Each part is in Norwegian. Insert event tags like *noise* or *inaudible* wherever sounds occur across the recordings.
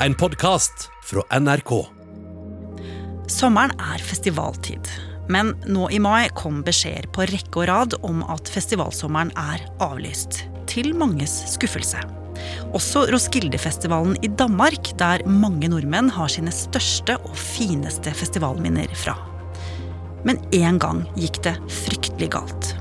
en podkast fra NRK. Sommeren er festivaltid. Men nå i mai kom beskjeder på rekke og rad om at festivalsommeren er avlyst. Til manges skuffelse. Også Roskildefestivalen i Danmark, der mange nordmenn har sine største og fineste festivalminner fra. Men én gang gikk det fryktelig galt.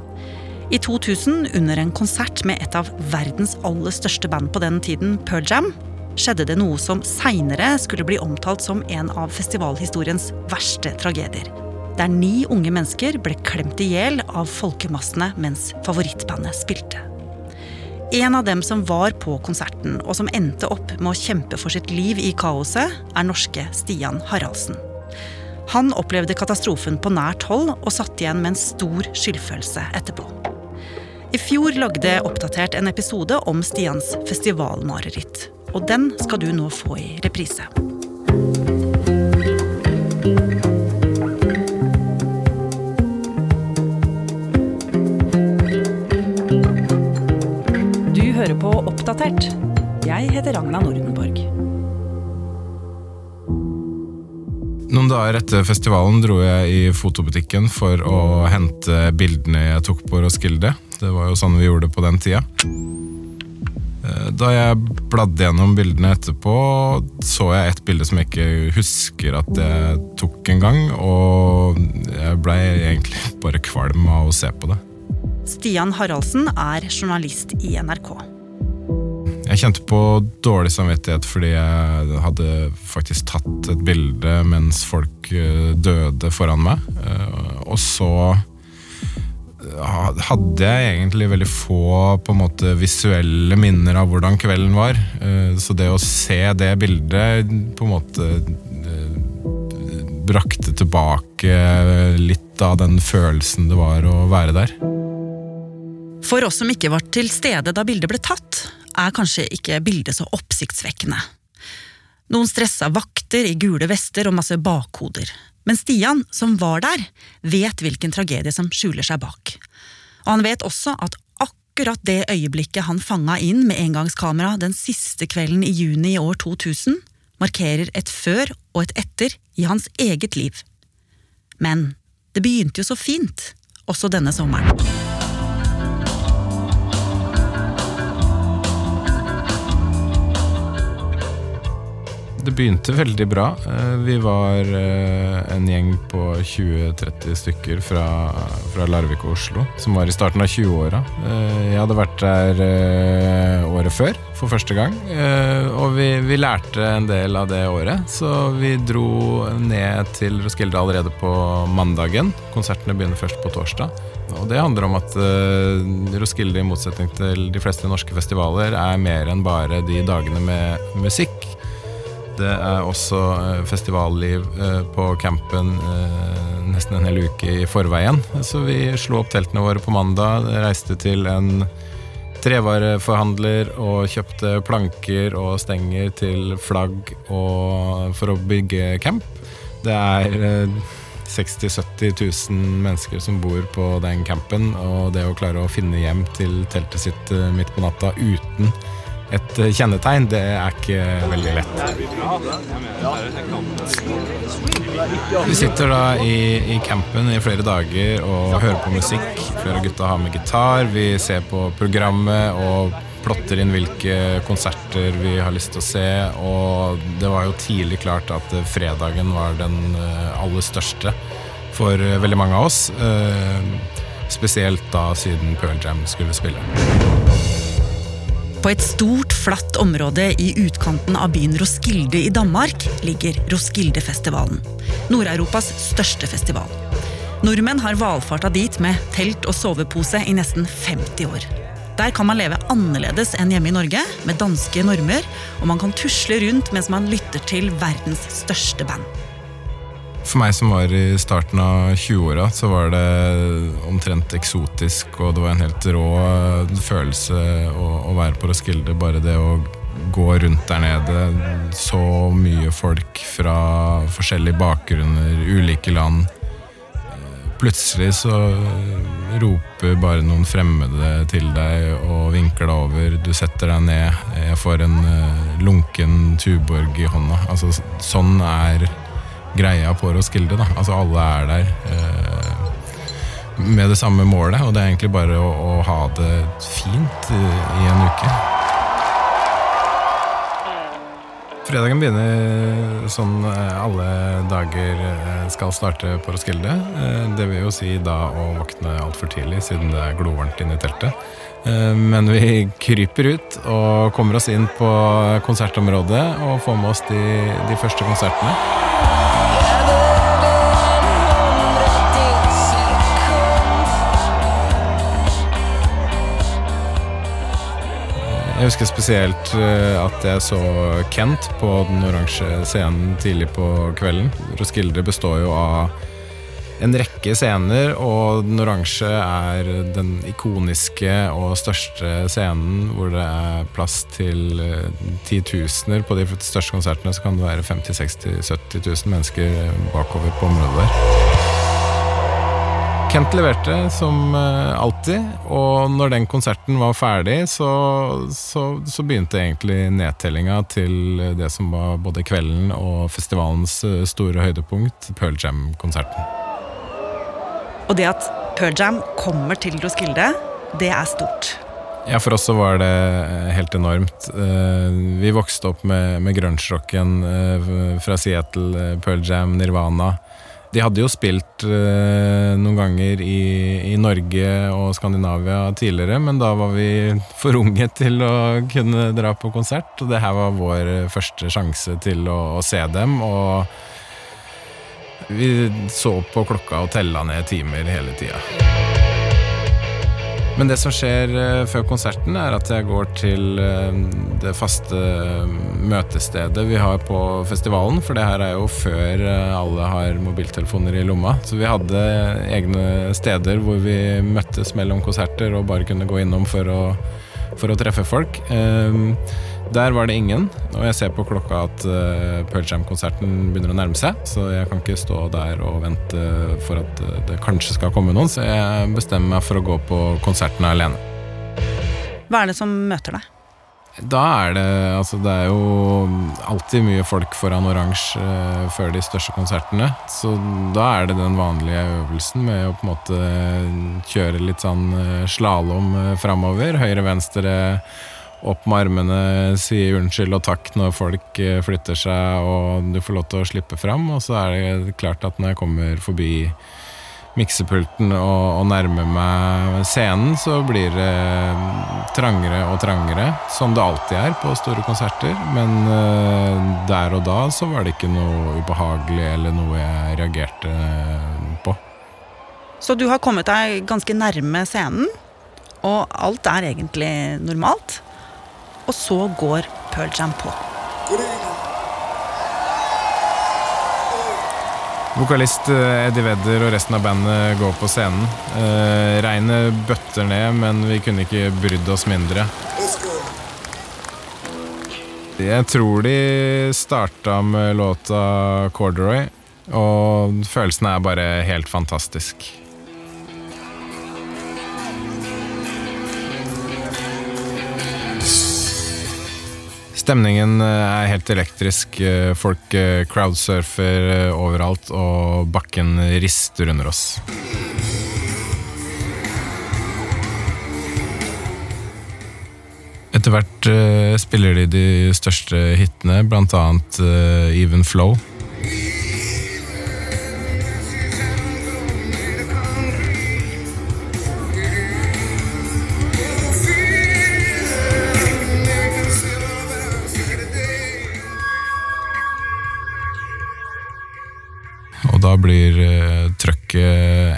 I 2000, under en konsert med et av verdens aller største band på den tiden, Pearl Jam, skjedde det noe som seinere skulle bli omtalt som en av festivalhistoriens verste tragedier. Der ni unge mennesker ble klemt i hjel av folkemassene mens favorittbandet spilte. En av dem som var på konserten, og som endte opp med å kjempe for sitt liv i kaoset, er norske Stian Haraldsen. Han opplevde katastrofen på nært hold og satt igjen med en stor skyldfølelse etterpå. I fjor lagde Oppdatert en episode om Stians festivalmareritt. Og den skal du nå få i reprise. Du hører på Oppdatert. Jeg heter Ragna Nordenborg. Noen dager etter festivalen dro jeg i fotobutikken for å hente bildene jeg tok på Roskilde. Det var jo sånn vi gjorde det på den tida. Eh, Da jeg bladde gjennom bildene etterpå, så jeg et bilde som jeg ikke husker at jeg tok en gang, og jeg blei egentlig *laughs* bare kvalm av å se på det. Stian Haraldsen er journalist i NRK. Jeg kjente på dårlig samvittighet fordi jeg hadde faktisk tatt et bilde mens folk eh, døde foran meg. Eh, Og så hadde jeg egentlig veldig få på en måte visuelle minner av hvordan kvelden var. Eh, Så det å se det bildet på en måte eh, brakte tilbake litt av den følelsen det var å være der. For oss som ikke var til stede da bildet ble tatt, er kanskje ikke bildet så oppsiktsvekkende. Noen stressa vakter i gule vester og masse bakhoder. Men Stian, som var der, vet hvilken tragedie som skjuler seg bak. Og han vet også at akkurat det øyeblikket han fanga inn med engangskamera den siste kvelden i juni i år 2000, markerer et før og et etter i hans eget liv. Men det begynte jo så fint, også denne sommeren. Det begynte veldig bra. Eh, Vi var eh, en gjeng på 20-30 stykker fra, fra Larvik og Oslo, som var i starten av 20-åra. Eh, Jeg hadde vært der året før, for første gang. Og vi, vi lærte en del av det året, så vi dro ned til Roskilde allerede på mandagen. Konsertene begynner først på torsdag. Og det handler om at Roskilde, i motsetning til de fleste norske festivaler, er mer enn bare de dagene med musikk. Det er også eh, festivalliv eh, på campen eh, nesten en hel uke i forveien. Så vi slo opp teltene våre på mandag, reiste til en trevareforhandler og kjøpte planker og stenger til flagg for å bygge camp. Det er eh, 60 000-70 000 mennesker som bor på den campen, og det å klare å finne hjem til teltet sitt midt på natta uten et eh, kjennetegn, det er ikke veldig lett. Vi sitter da i, i campen i flere dager og hører på musikk. Flere av gutta har med gitar. Vi ser på programmet og plotter inn hvilke konserter vi har lyst til å se. Og det var jo tidlig klart at eh, fredagen var den eh, aller største for veldig mange av oss. Spesielt da siden Pearl Jam skulle spille. På et stort, flatt område i utkanten av byen Roskilde i Danmark ligger Roskildefestivalen. Nord-Europas største festival. Nordmenn har valfarta dit med telt og sovepose i nesten 50 år. Der kan man leve annerledes enn hjemme i Norge, med danske normer, og man kan tusle rundt mens man lytter til verdens største band. For meg som var i starten av 20-åra, så var det omtrent eksotisk, og det var en helt rå følelse å, å være på Roskilde. Bare det å gå rundt der nede. Så mye folk fra forskjellige bakgrunner, ulike land. Eh, plutselig så roper bare noen fremmede til deg og vinker deg over. Du setter deg ned. Jeg får en eh, lunken Tuborg i hånda. Altså, sånn er greia på Roskilde. da. Altså, alle er der eh, med det samme målet, og det er egentlig bare å, å ha det fint i, i en uke. Fredagen begynner sånn eh, alle dager eh, skal starte på Roskilde. Eh, Det vil jo si da å våkne altfor tidlig, siden det er glovarmt inne i teltet. Eh, Men vi kryper ut og kommer oss inn på konsertområdet og får med oss de, de første konsertene. Jeg husker spesielt eh, at jeg så Kent på den oransje scenen tidlig på kvelden. Roskilde består jo av en rekke scener, og den oransje er den ikoniske og største scenen hvor det er plass til eh, titusener. På de største konsertene så kan det være 50 60 70 000 mennesker bakover på området der. Kent leverte som eh, alltid, og når den konserten var ferdig, så, så, så begynte egentlig nedtellinga til det som var både kvelden og festivalens eh, store høydepunkt, Pearl Jam-konserten. Og det at Pearl Jam kommer til Roskilde, det er stort. Ja, for oss så var det eh, helt enormt. Vi vokste opp med, med grunge-rocken fra Seattle, Pearl Jam, Nirvana. De hadde jo spilt eh, noen ganger i, i Norge og Skandinavia tidligere, men da var vi for unge til å kunne dra på konsert. Og det her var vår første sjanse til å, å se dem. Og vi så på klokka og tella ned timer hele tida. Men det som skjer eh, før konserten, er at jeg går til eh, det faste eh, møtestedet vi har på festivalen. For det her er jo før alle har mobiltelefoner i lomma. Så vi hadde egne steder hvor vi møttes mellom konserter og bare kunne gå innom for å, for å treffe folk. Eh, Der var det ingen, og jeg ser på klokka at uh, Pearl Jam-konserten begynner å nærme seg, så jeg kan ikke stå der og vente for at eh, det kanskje skal komme noen, så jeg bestemmer meg for å gå på konserten alene. Hva er det som møter deg? Da er det Altså, det er jo alltid mye folk foran oransje eh, før de største konsertene. Så da er det den vanlige øvelsen med å på en måte kjøre litt sånn slalåm framover. Høyre-venstre, opp med armene, si unnskyld og takk når folk eh, flytter seg og du får lov til å slippe fram. Og så er det klart at når jeg kommer forbi miksepulten og, og nærmer meg scenen, så blir det trangere og trangere, som det alltid er på store konserter. Men eh, der og da så var det ikke noe ubehagelig eller noe jeg reagerte på. Så du har kommet deg ganske nærme scenen, og alt er egentlig normalt. Og så går Pearl Jam på. Vokalist eh, Eddie Vedder og resten av bandet går på scenen. Eh, regnet bøtter ned, men vi kunne ikke brydd oss mindre. Jeg tror de starta med låta 'Corduroy', og følelsen er bare helt fantastisk. Stemningen eh, er helt elektrisk. Eh, Folk eh, crowdsurfer overalt, og bakken rister under oss. Etter hvert spiller de de største hitene, eh, Even Flow.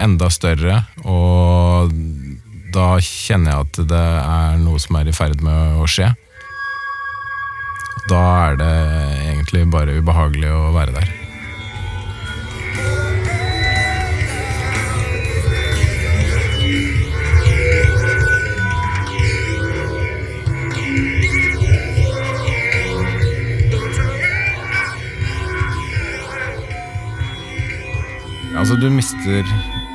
Enda større, og da kjenner jeg at det er noe som er i ferd med å skje. Da er det egentlig bare ubehagelig å være der. Altså, du mister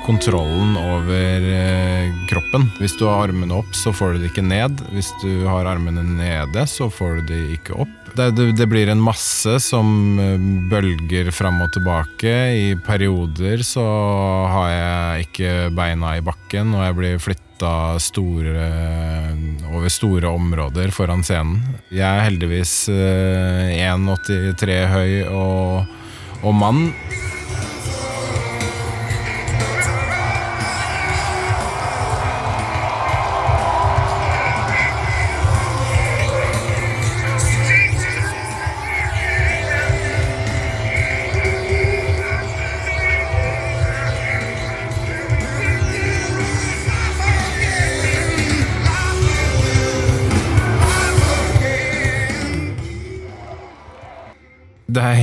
kontrollen over eh, kroppen. Hvis du har armene opp, så får du det ikke ned. Hvis du har armene nede, så får du det ikke opp. Det, det, det blir en masse som eh, bølger fram og tilbake. I perioder så har jeg ikke beina i bakken, og jeg blir flytta store, over store områder foran scenen. Jeg er heldigvis eh, 1,83 høy og, og mann.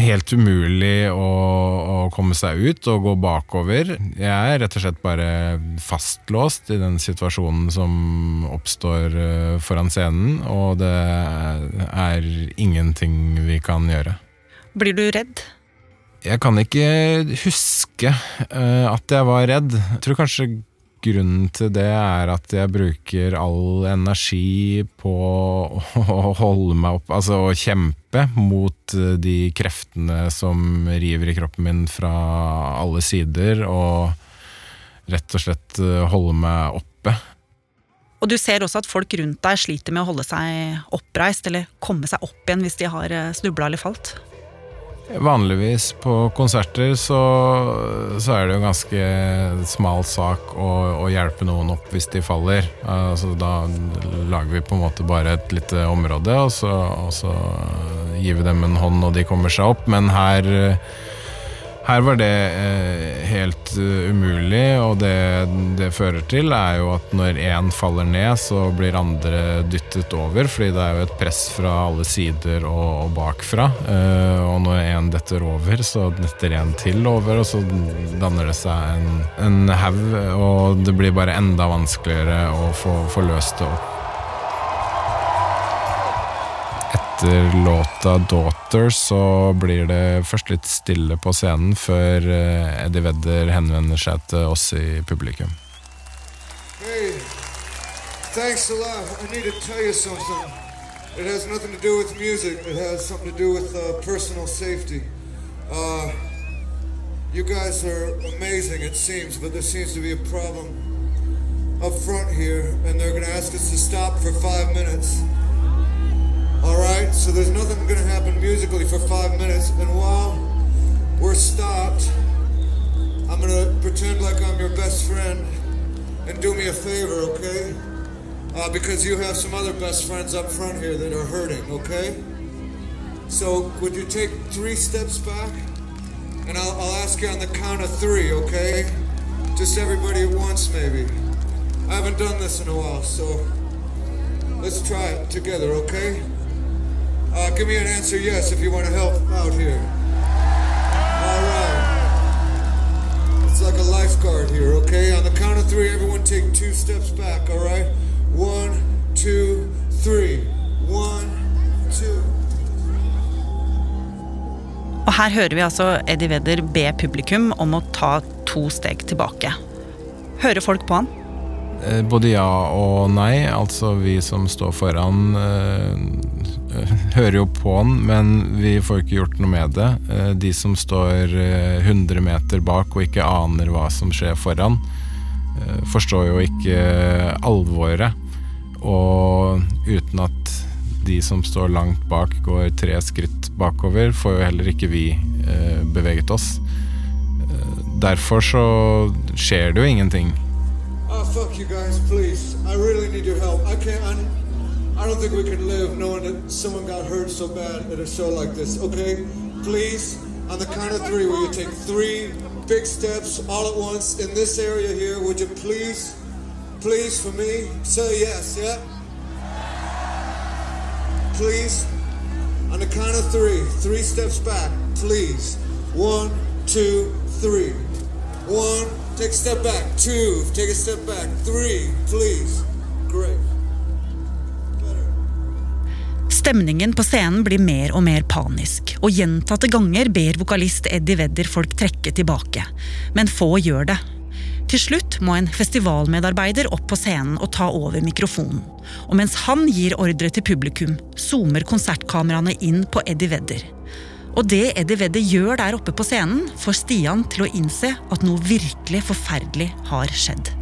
Helt umulig å, å, komme seg ut og gå bakover. Jeg er rett og slett bare fastlåst i den situasjonen som oppstår eh, foran scenen, og det er ingenting vi kan gjøre. Blir du redd? Jeg kan ikke huske uh, at jeg var redd. Jeg tror kanskje grunnen til det er at jeg bruker all energi på å holde meg opp, altså å kjempe mot eh, de kreftene som river i kroppen min fra alle sider, og rett og slett eh, holde meg oppe. Og du ser også at folk rundt deg sliter med å holde seg oppreist, eller komme seg opp igjen hvis de har snubla eller falt? Vanligvis på konserter så, så, er det jo ganske smal sak å, å, hjelpe noen opp hvis de faller. Altså, da lager vi på en måte bare et lite område, og så, og så gir vi dem en hånd og de kommer seg opp. Men her her var det eh, helt uh, umulig, og det det fører til, er jo at når én faller ned, så blir andre dyttet over, fordi det er jo et press fra alle sider og, bakfra. Uh, og når én detter over, så detter én til over, og så danner det seg en, en haug, og det blir bare enda vanskeligere å få, få løst det opp. Etter låta 'Daughter' så blir det først litt stille på scenen før eh, Eddie Vedder henvender seg til oss i publikum. Hey, thanks a lot. I need to tell you something. It has nothing to do with music. It has something to do with uh, personal safety. Uh, you guys are amazing, it seems, but there seems to be a problem up front here, and they're going to ask us to stop for five minutes. Alright, so there's nothing gonna happen musically for five minutes, and while we're stopped, I'm gonna pretend like I'm your best friend and do me a favor, okay? Uh, because you have some other best friends up front here that are hurting, okay? So, would you take three steps back? And I'll, I'll ask you on the count of three, okay? Just everybody at once, maybe. I haven't done this in a while, so let's try it together, okay? Uh, give me an answer yes if you want to help out here. All right. It's like a lifeguard here, okay? On the count of three, everyone take two steps back, all right? One, two, three. One, two. Og her hører vi altså Eddie Vedder be publikum om å ta to steg tilbake. Hører folk på han? Eh, både ja og nei. Altså, vi som står foran, eh, *laughs* hører jo på den, men vi får ikke gjort noe med det. De som står 100 meter bak og ikke aner hva som skjer foran, forstår jo ikke alvoret. Og uten at de som står langt bak, går tre skritt bakover, får jo heller ikke vi beveget oss. Derfor så skjer det jo ingenting. Fuck you guys, please. I really need your help. I can't. I'm, I don't think we can live knowing that someone got hurt so bad at a show like this. Okay, please. On the count of three, will you take three big steps all at once in this area here? Would you please, please, for me, say yes, yeah? Please. On the count of three, three steps back, please. One, two, three. One, Take a step back. Two. Take a step back. Three, please. Great. Stemningen på scenen blir mer og mer panisk, og gjentatte ganger ber vokalist Eddie Vedder folk trekke tilbake. Men få gjør det. Til slutt må en festivalmedarbeider opp på scenen og ta over mikrofonen. Og mens han gir ordre til publikum, zoomer konsertkameraene inn på Eddie Vedder. Og det Eddie Vedder gjør der oppe på scenen, får Stian til å innse at noe virkelig forferdelig har skjedd.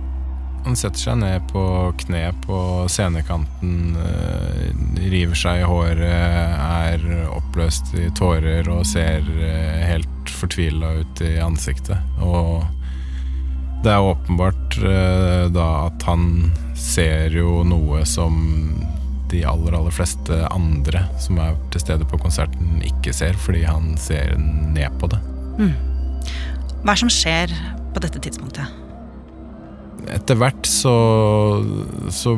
Han setter seg ned på kne på scenekanten, eh, river seg i håret, er oppløst i tårer og ser eh, helt fortvila ut i ansiktet. Og det er åpenbart eh, da at han ser jo noe som de aller, aller fleste andre som er til stede på konserten, ikke ser, fordi han ser ned på det. Hva er det som skjer på dette tidspunktet? Etter hvert så, så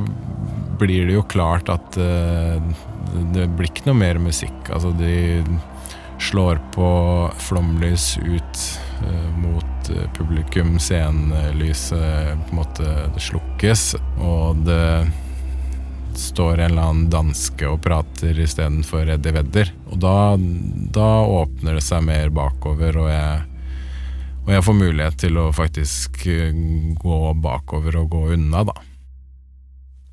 blir det jo klart at uh, det blir ikke noe mer musikk. Altså, de slår på flomlys ut uh, mot eh, publikum. Scenelyset på en måte slukkes, og det står en eller annen danske og prater istedenfor Eddie Vedder. Og da, da åpner det seg mer bakover, og jeg, og jeg får mulighet til å faktisk eh, gå bakover og gå unna, da.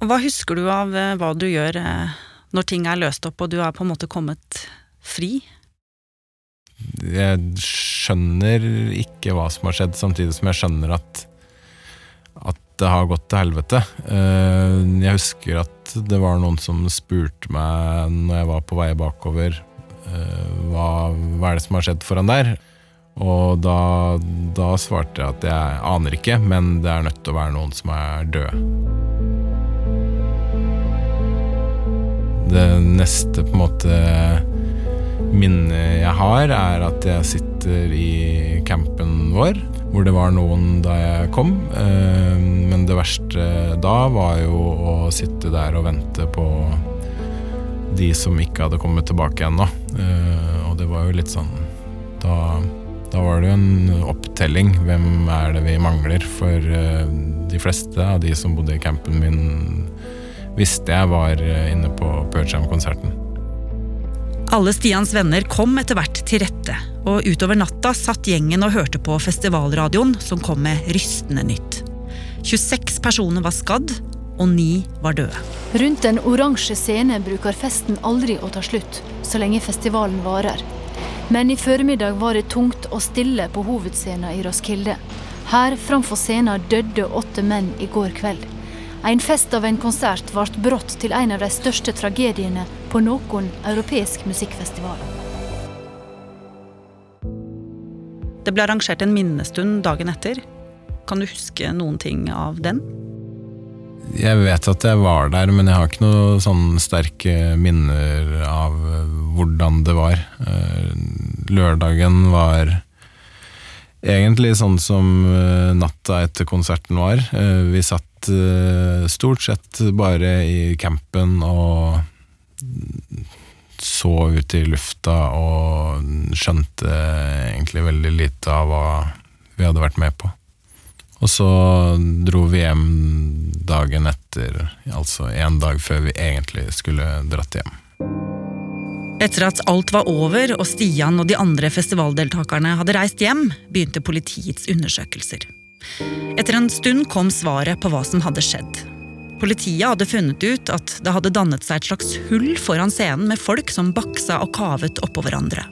Hva husker du av eh, hva du gjør eh, når ting er løst opp og du er på en måte kommet fri? Jeg skjønner ikke hva som har skjedd, samtidig som jeg skjønner at, at det har gått til helvete. Eh, Jeg husker at det var noen som spurte meg når jeg var på vei bakover, eh, hva, hva er det som har skjedd foran der? Og da, da svarte jeg at jeg aner ikke, men det er nødt til å være noen som er døde. Det neste på en måte minnet jeg har, er at jeg sitter i campen vår, hvor det var noen da jeg kom. Eh, Men det verste da var jo å sitte der og vente på de som ikke hadde kommet tilbake ennå. Eh, Og det var jo litt sånn da, da var det jo en opptelling. Hvem er det vi mangler? For eh, de fleste av de som bodde i campen min, visste jeg var inne på Pearl Jam-konserten. Alle Stians venner kom etter hvert til rette, og utover natta satt gjengen og hørte på festivalradioen som kom med rystende nytt. 26 personer var skadd, og ni var døde. Rundt den oransje scene bruker festen aldri å ta slutt, så lenge festivalen varer. Men i formiddag var det tungt og stille på hovedscenen i Roskilde. Her framfor scenen døde åtte menn i går kveld. En fest av en konsert ble brått til en av de største tragediene på noen europeisk musikkfestival. Det ble arrangert en minnestund dagen etter. Kan du huske noen ting av den? Jeg vet at jeg var der, men jeg har ikke noe sånn sterke minner av hvordan det var. Eh, Lørdagen var egentlig sånn som eh, natta etter konserten var. Eh, Vi satt eh, stort sett bare i campen og så ut i lufta og skjønte egentlig veldig lite av hva vi hadde vært med på. Og så dro vi hjem dagen etter, altså en dag før vi egentlig skulle dratt hjem. Etter at alt var over og Stian og de andre festivaldeltakerne hadde reist hjem, begynte politiets undersøkelser. Etter en stund kom svaret på hva som hadde skjedd. Politiet hadde funnet ut at det hadde dannet seg et slags hull foran scenen med folk som baksa og kavet oppå hverandre.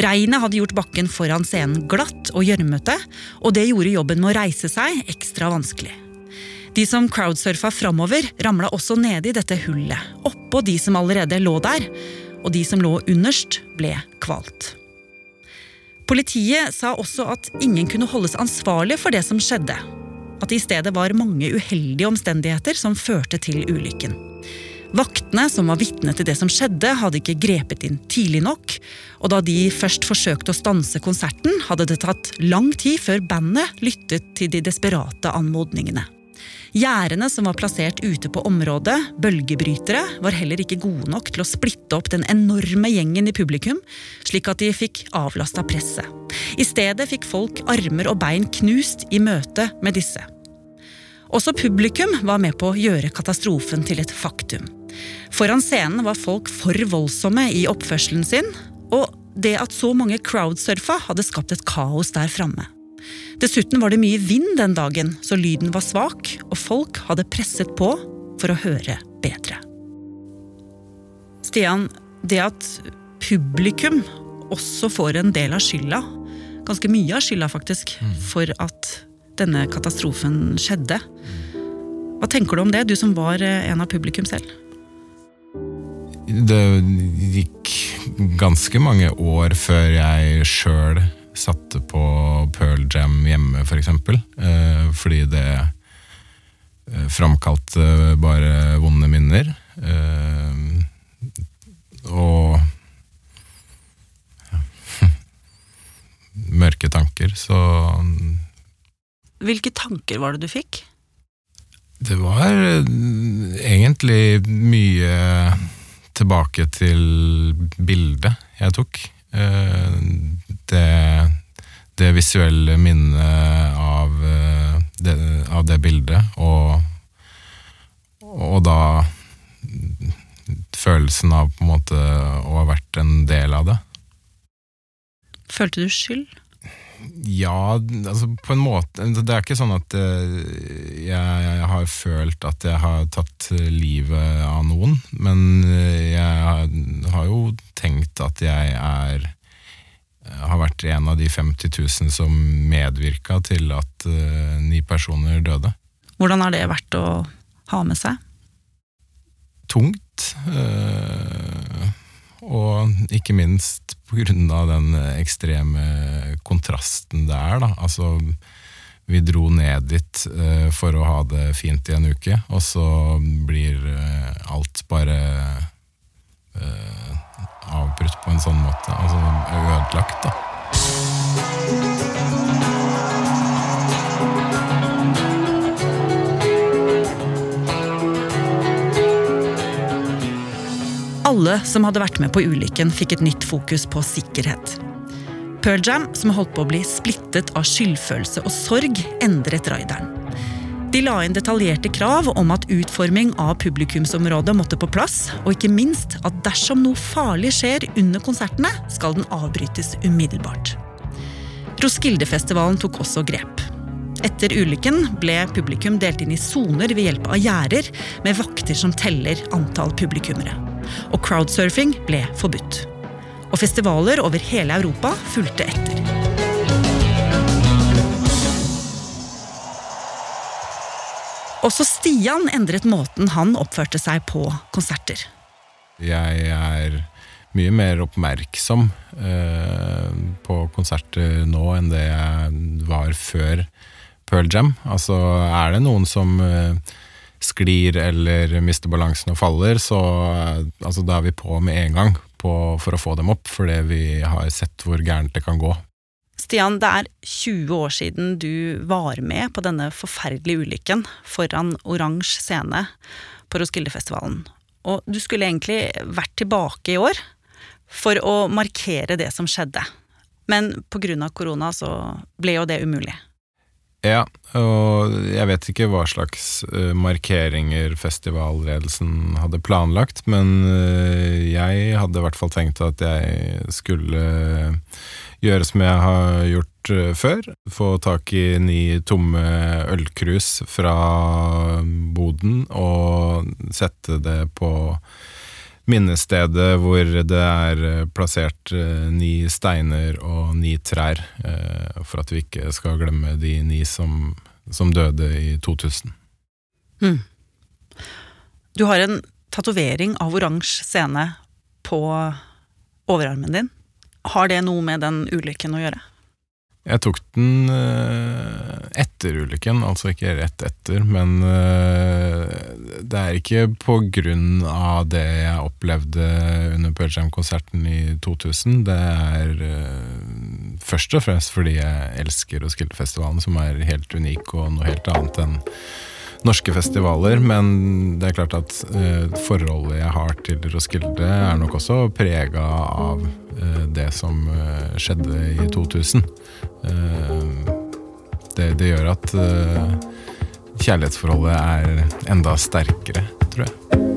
Regnet hadde gjort bakken foran scenen glatt og gjørmete, og det gjorde jobben med å reise seg ekstra vanskelig. De som crowdsurfa framover, ramla også nede i dette hullet, oppå de som allerede lå der, og de som lå underst, ble kvalt. Politiet sa også at ingen kunne holdes ansvarlig for det som skjedde. At det i stedet var mange uheldige omstendigheter som førte til ulykken. Vaktene som var vitne til det som skjedde, hadde ikke grepet inn tidlig nok, og da de først forsøkte å stanse konserten, hadde det tatt lang tid før bandet lyttet til de desperate anmodningene. Gjerdene som var plassert ute på området, bølgebrytere, var heller ikke gode nok til å splitte opp den enorme gjengen i publikum, slik at de fikk avlasta presset. I stedet fikk folk armer og bein knust i møte med disse. Også publikum var med på å gjøre katastrofen til et faktum. Foran scenen var folk for voldsomme i oppførselen sin, og det at så mange crowdsurfa hadde skapt et kaos der framme. Dessuten var det mye vind den dagen, så lyden var svak, og folk hadde presset på for å høre bedre. Stian, det at publikum også får en del av skylda, ganske mye av skylda faktisk, for at denne katastrofen skjedde. Hva tenker du om det, du som var eh, en av publikum selv? Det gikk ganske mange år før jeg sjøl satte på Pearl Jam hjemme, for eksempel. Eh, fordi det eh, framkalte bare vonde minner. Eh, og ja, *laughs* mørke tanker, så Hvilke tanker var det du fikk? Det var egentlig mye tilbake til bildet jeg tok. Eh, visuelle minnet av eh, det, av det bildet, og, og da følelsen av på en måte å ha vært en del av det. Følte du skyld? Ja, altså på en måte Det er ikke sånn at eh, jeg, jeg har følt at jeg har tatt livet av noen, men eh, jeg har, har jo tenkt at jeg er har vært en av de 50 000 som medvirka til at eh, ni personer døde. Hvordan har det vært å ha med seg? Tungt. eh, og ikke minst på grunn av den ekstreme kontrasten det er, da. Altså, vi dro ned dit eh, for å ha det fint i en uke, og så blir eh, alt bare eh, avbrutt på en sånn måte. Altså ødelagt, da. Alle som hadde vært med på ulykken, fikk et nytt fokus på sikkerhet. Pearl Jam, som holdt på å bli splittet av skyldfølelse og sorg, endret raideren. De la inn detaljerte krav om at utforming av publikumsområdet måtte på plass, og ikke minst at dersom noe farlig skjer under konsertene, skal den avbrytes umiddelbart. Roskildefestivalen tok også grep. Etter ulykken ble publikum delt inn i soner ved hjelp av gjerder, med vakter som teller antall publikummere. Og crowdsurfing ble forbudt. Og festivaler over hele Europa fulgte etter. Også Stian endret måten han oppførte seg på konserter. Jeg er mye mer oppmerksom eh, på konserter nå enn det jeg var før Pearl Jam. Altså, er det noen som eh, sklir eller mister balansen og faller, så eh, altså, da er vi på med en gang på, for å få dem opp, fordi vi har sett hvor gærent det kan gå. Stian, det er 20 år siden du var med på denne forferdelige ulykken foran oransje scene på Roskildefestivalen. Og du skulle egentlig vært tilbake i år for å markere det som skjedde. Men pga. korona så ble jo det umulig. Ja, og jeg vet ikke hva slags eh, markeringer festivalledelsen hadde planlagt, men eh, jeg hadde i hvert fall tenkt at jeg skulle gjøre som jeg har gjort eh, før. Få tak i ni tomme ølkrus fra boden og sette det på minnestedet hvor det er eh, plassert eh, ni steiner og ni trær, eh, for at vi ikke skal glemme de ni som, som døde i 2000. Du har en tatovering av oransje scene på overarmen din. Har det noe med den ulykken å gjøre? Jeg tok den eh, etter ulykken, altså ikke rett etter, men eh, det er ikke på grunn av det jeg opplevde under Pearl Jam-konserten i 2000. Det er eh, først og fremst fordi jeg elsker Roskildefestivalen, som er helt unik og noe helt annet enn norske festivaler, men det er klart at eh, forholdet jeg har til Roskilde er nok også prega av eh, det som eh, skjedde i 2000. Eh, det, det gjør at kjærlighetsforholdet er enda sterkere, tror jeg.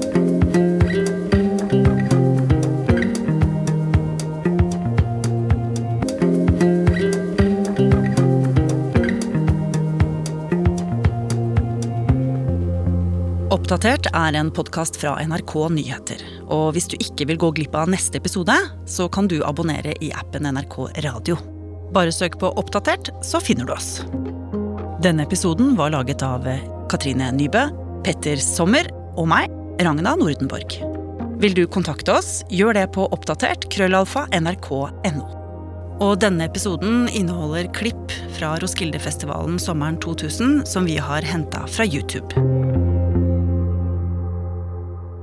Oppdatert er en podkast fra NRK Nyheter. Og hvis du ikke vil gå glipp av neste episode, så kan du abonnere i appen NRK Radio. Bare søk på Oppdatert, så finner du oss. Denne episoden var laget av Katrine Nybø, Petter Sommer og meg, Ragna Nordenborg. Vil du kontakte oss, gjør det på oppdatert krøllalfa nrk.no. Og denne episoden inneholder klipp fra Roskildefestivalen sommeren 2000 som vi har henta fra YouTube.